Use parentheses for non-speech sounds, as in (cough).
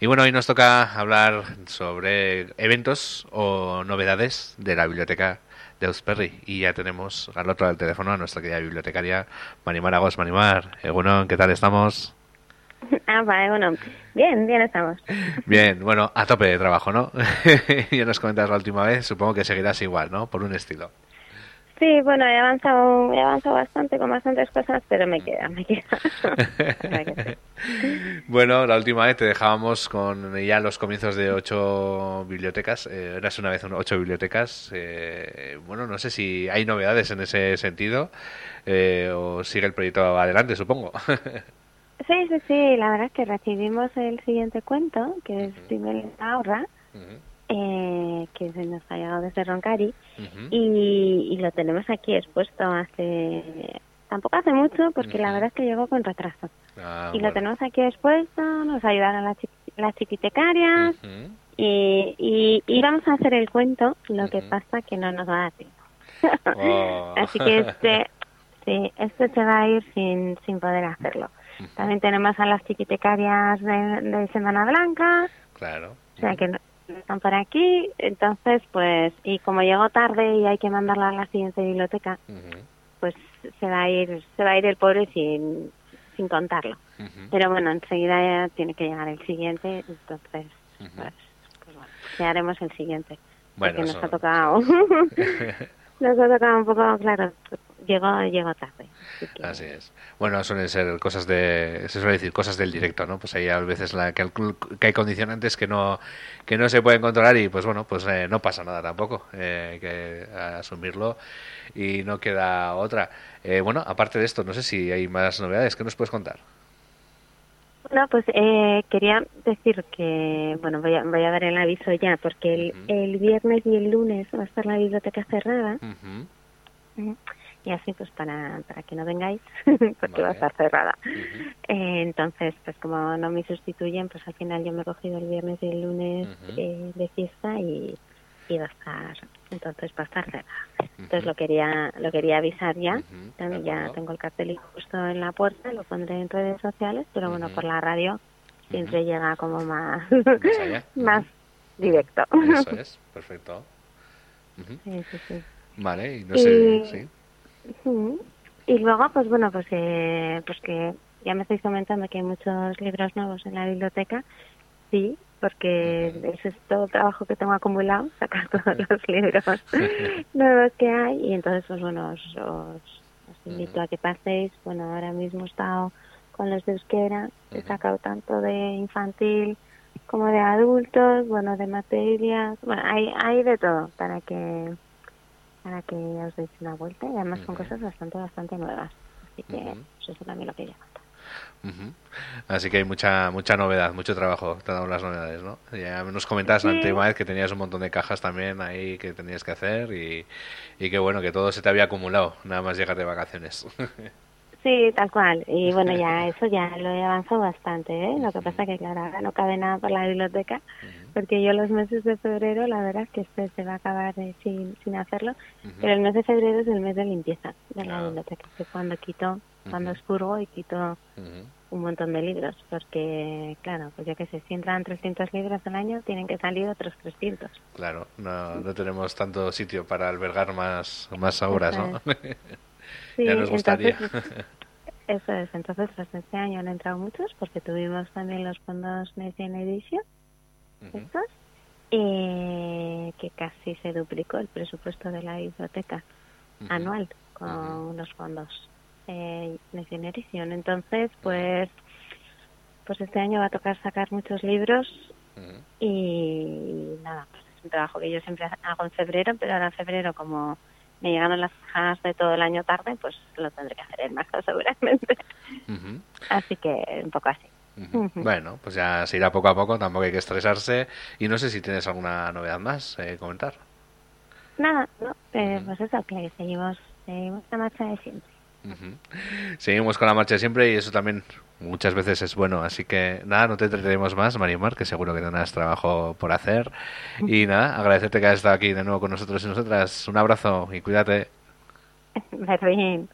Y bueno, hoy nos toca hablar sobre eventos o novedades de la biblioteca de Eusperri. Y ya tenemos al otro del teléfono a nuestra querida bibliotecaria Manimar Agos. Manimar, Egunon, ¿qué tal estamos? (laughs) Ah, bueno, bien, bien estamos. (laughs) Bien, bueno, a tope de trabajo, ¿no? (laughs) ya nos comentas la última vez, supongo que seguirás igual, ¿no? Por un estilo. Sí, bueno, he avanzado, he avanzado bastante con bastantes cosas, pero me queda, me queda. (laughs) bueno, la última vez te dejábamos con ya los comienzos de ocho bibliotecas. Eh, eras una vez ocho bibliotecas. Eh, bueno, no sé si hay novedades en ese sentido eh, o sigue el proyecto adelante, supongo. (laughs) sí, sí, sí. La verdad es que recibimos el siguiente cuento, que es Primero Ahorra eh, que se nos ha llegado desde Roncari y, lo tenemos aquí expuesto hace tampoco hace mucho porque la verdad es que llegó con retraso. Ah, y lo tenemos aquí expuesto nos ayudaron las, las chiquitecarias y, y, vamos a hacer el cuento lo que pasa que no nos va a dar tiempo. Oh. (laughs) así que este sí este se va a ir sin, sin poder hacerlo. También tenemos a las chiquitecarias de, de Semana Blanca. Claro. O sea que están por aquí, entonces pues, y como llegó tarde y hay que mandarla a la siguiente biblioteca, pues se va a ir, se va a ir el pobre sin, sin contarlo. Pero bueno, enseguida ya tiene que llegar el siguiente, entonces pues, pues, bueno, ya haremos el siguiente. Bueno, porque nos ha tocado, (laughs) (laughs) nos ha tocado un poco, claro, llegó, llegó tarde. Así es. Bueno, suelen ser cosas de, se suele decir cosas del directo, ¿no? Pues ahí a veces la, que, hay condicionantes que no, que no se pueden controlar y pues bueno, pues eh, no pasa nada tampoco, eh, hay que asumirlo y no queda otra. Eh, bueno, aparte de esto, no sé si hay más novedades, ¿qué nos puedes contar? Bueno, pues quería decir que, bueno, voy a, voy a dar el aviso ya, porque el, viernes y el lunes va a estar la biblioteca cerrada y así pues para, para que no vengáis (laughs) porque va a estar cerrada. Eh, entonces pues como no me sustituyen pues al final yo me he cogido el viernes y el lunes eh, de fiesta y, y, va a estar entonces va a estar cerrada. Entonces lo quería lo quería avisar ya. También ya tengo el cartel justo en la puerta lo pondré en redes sociales pero bueno por la radio siempre llega como más (laughs) más directo. Eso es perfecto. (laughs) Sí, sí, sí. Vale, y no sé, sí. Y luego, pues bueno, pues, eh, pues que ya me estáis comentando que hay muchos libros nuevos en la biblioteca. Sí, porque ese es todo el trabajo que tengo acumulado, sacar (laughs) todos los libros (laughs) nuevos que hay. Y entonces, pues bueno, os, invito a que paséis. Bueno, ahora mismo he estado con los de euskera, he sacado tanto de infantil como de adultos, bueno, de materias, bueno, hay, hay de todo para que para que os deis una vuelta y además son cosas bastante, bastante nuevas. Así que eso también lo quería contar. Así que hay mucha mucha novedad, mucho trabajo, te dado las novedades, ¿no? Ya nos comentabas la última vez que tenías un montón de cajas también ahí que tenías que hacer y, y que bueno, que todo se te había acumulado, nada más llegar de vacaciones. (laughs) Sí, tal cual. Y (laughs) bueno, ya eso ya lo he avanzado bastante, ¿eh? Lo que pasa que, claro, ahora no cabe nada por la biblioteca, porque yo los meses de febrero, la verdad es que este se va a acabar eh, sin, sin hacerlo, pero el mes de febrero es el mes de limpieza de la biblioteca, que cuando quito, cuando expurgo y quito un montón de libros, porque, claro, pues yo que sé, si entran 300 libros al año, tienen que salir otros 300. Claro, no, no tenemos tanto sitio para albergar más, más obras, ¿no? (laughs) ya nos gustaría. (laughs) eso es, entonces pues este año han entrado muchos porque tuvimos también los fondos Next Edition, estos, que casi se duplicó el presupuesto de la biblioteca anual con los fondos eh, Next Edition. Entonces, pues, pues este año va a tocar sacar muchos libros y nada, pues es un trabajo que yo siempre hago en febrero, pero ahora en febrero como me llegaron las cajas de todo el año tarde, pues lo tendré que hacer en marzo (laughs) seguramente. Así que un poco así. Bueno, pues ya se irá poco a poco, tampoco hay que estresarse. Y no sé si tienes alguna novedad más eh, comentar. Nada, no, eh, pues eso, que seguimos, seguimos la marcha de siempre. Seguimos con la marcha de siempre y eso también muchas veces es bueno. Así que nada, no te entretenemos más, Marimar, que seguro que tendrás trabajo por hacer. Y (laughs) nada, agradecerte que hayas estado aquí de nuevo con nosotros y nosotras. Un abrazo y cuídate. Bien.